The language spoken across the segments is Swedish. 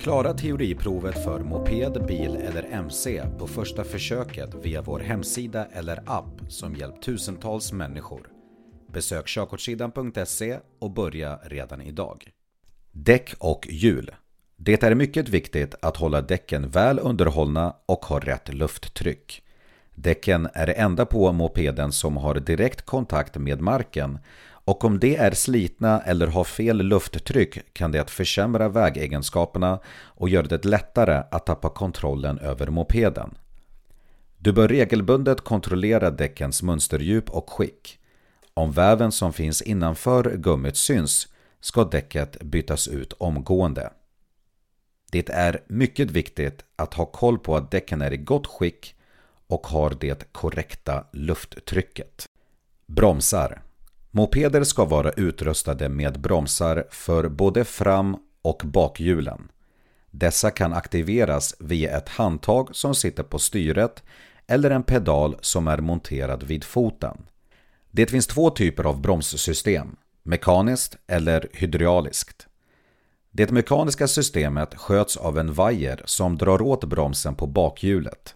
Klara teoriprovet för moped, bil eller MC på första försöket via vår hemsida eller app som hjälpt tusentals människor. Besök körkortssidan.se och börja redan idag. Däck och hjul. Det är mycket viktigt att hålla däcken väl underhållna och ha rätt lufttryck. Däcken är det enda på mopeden som har direkt kontakt med marken och om det är slitna eller har fel lufttryck kan det försämra vägegenskaperna och göra det lättare att tappa kontrollen över mopeden. Du bör regelbundet kontrollera däckens mönsterdjup och skick. Om väven som finns innanför gummit syns ska däcket bytas ut omgående. Det är mycket viktigt att ha koll på att däcken är i gott skick och har det korrekta lufttrycket. Bromsar Mopeder ska vara utrustade med bromsar för både fram och bakhjulen. Dessa kan aktiveras via ett handtag som sitter på styret eller en pedal som är monterad vid foten. Det finns två typer av bromssystem, mekaniskt eller hydrauliskt. Det mekaniska systemet sköts av en vajer som drar åt bromsen på bakhjulet.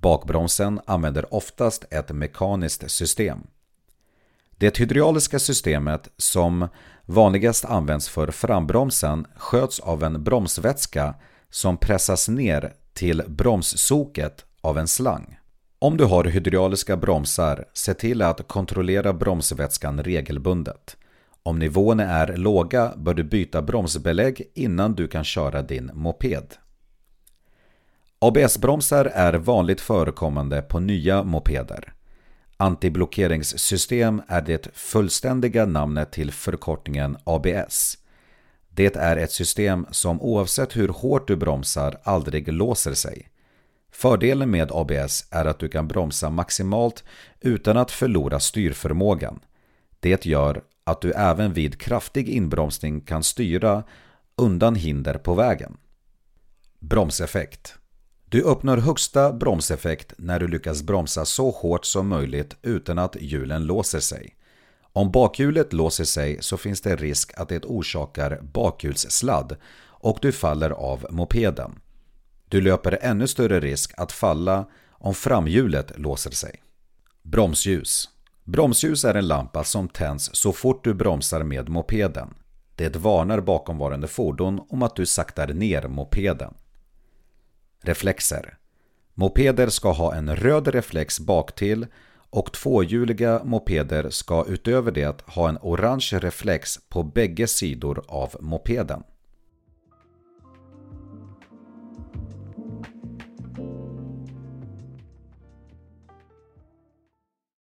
Bakbromsen använder oftast ett mekaniskt system. Det hydrauliska systemet som vanligast används för frambromsen sköts av en bromsvätska som pressas ner till bromssoket av en slang. Om du har hydrauliska bromsar, se till att kontrollera bromsvätskan regelbundet. Om nivåerna är låga bör du byta bromsbelägg innan du kan köra din moped. ABS-bromsar är vanligt förekommande på nya mopeder. Antiblockeringssystem är det fullständiga namnet till förkortningen ABS. Det är ett system som oavsett hur hårt du bromsar aldrig låser sig. Fördelen med ABS är att du kan bromsa maximalt utan att förlora styrförmågan. Det gör att du även vid kraftig inbromsning kan styra undan hinder på vägen. Bromseffekt du uppnår högsta bromseffekt när du lyckas bromsa så hårt som möjligt utan att hjulen låser sig. Om bakhjulet låser sig så finns det risk att det orsakar bakhjulssladd och du faller av mopeden. Du löper ännu större risk att falla om framhjulet låser sig. Bromsljus Bromsljus är en lampa som tänds så fort du bromsar med mopeden. Det varnar bakomvarande fordon om att du saktar ner mopeden. Reflexer Mopeder ska ha en röd reflex baktill och tvåhjuliga mopeder ska utöver det ha en orange reflex på bägge sidor av mopeden.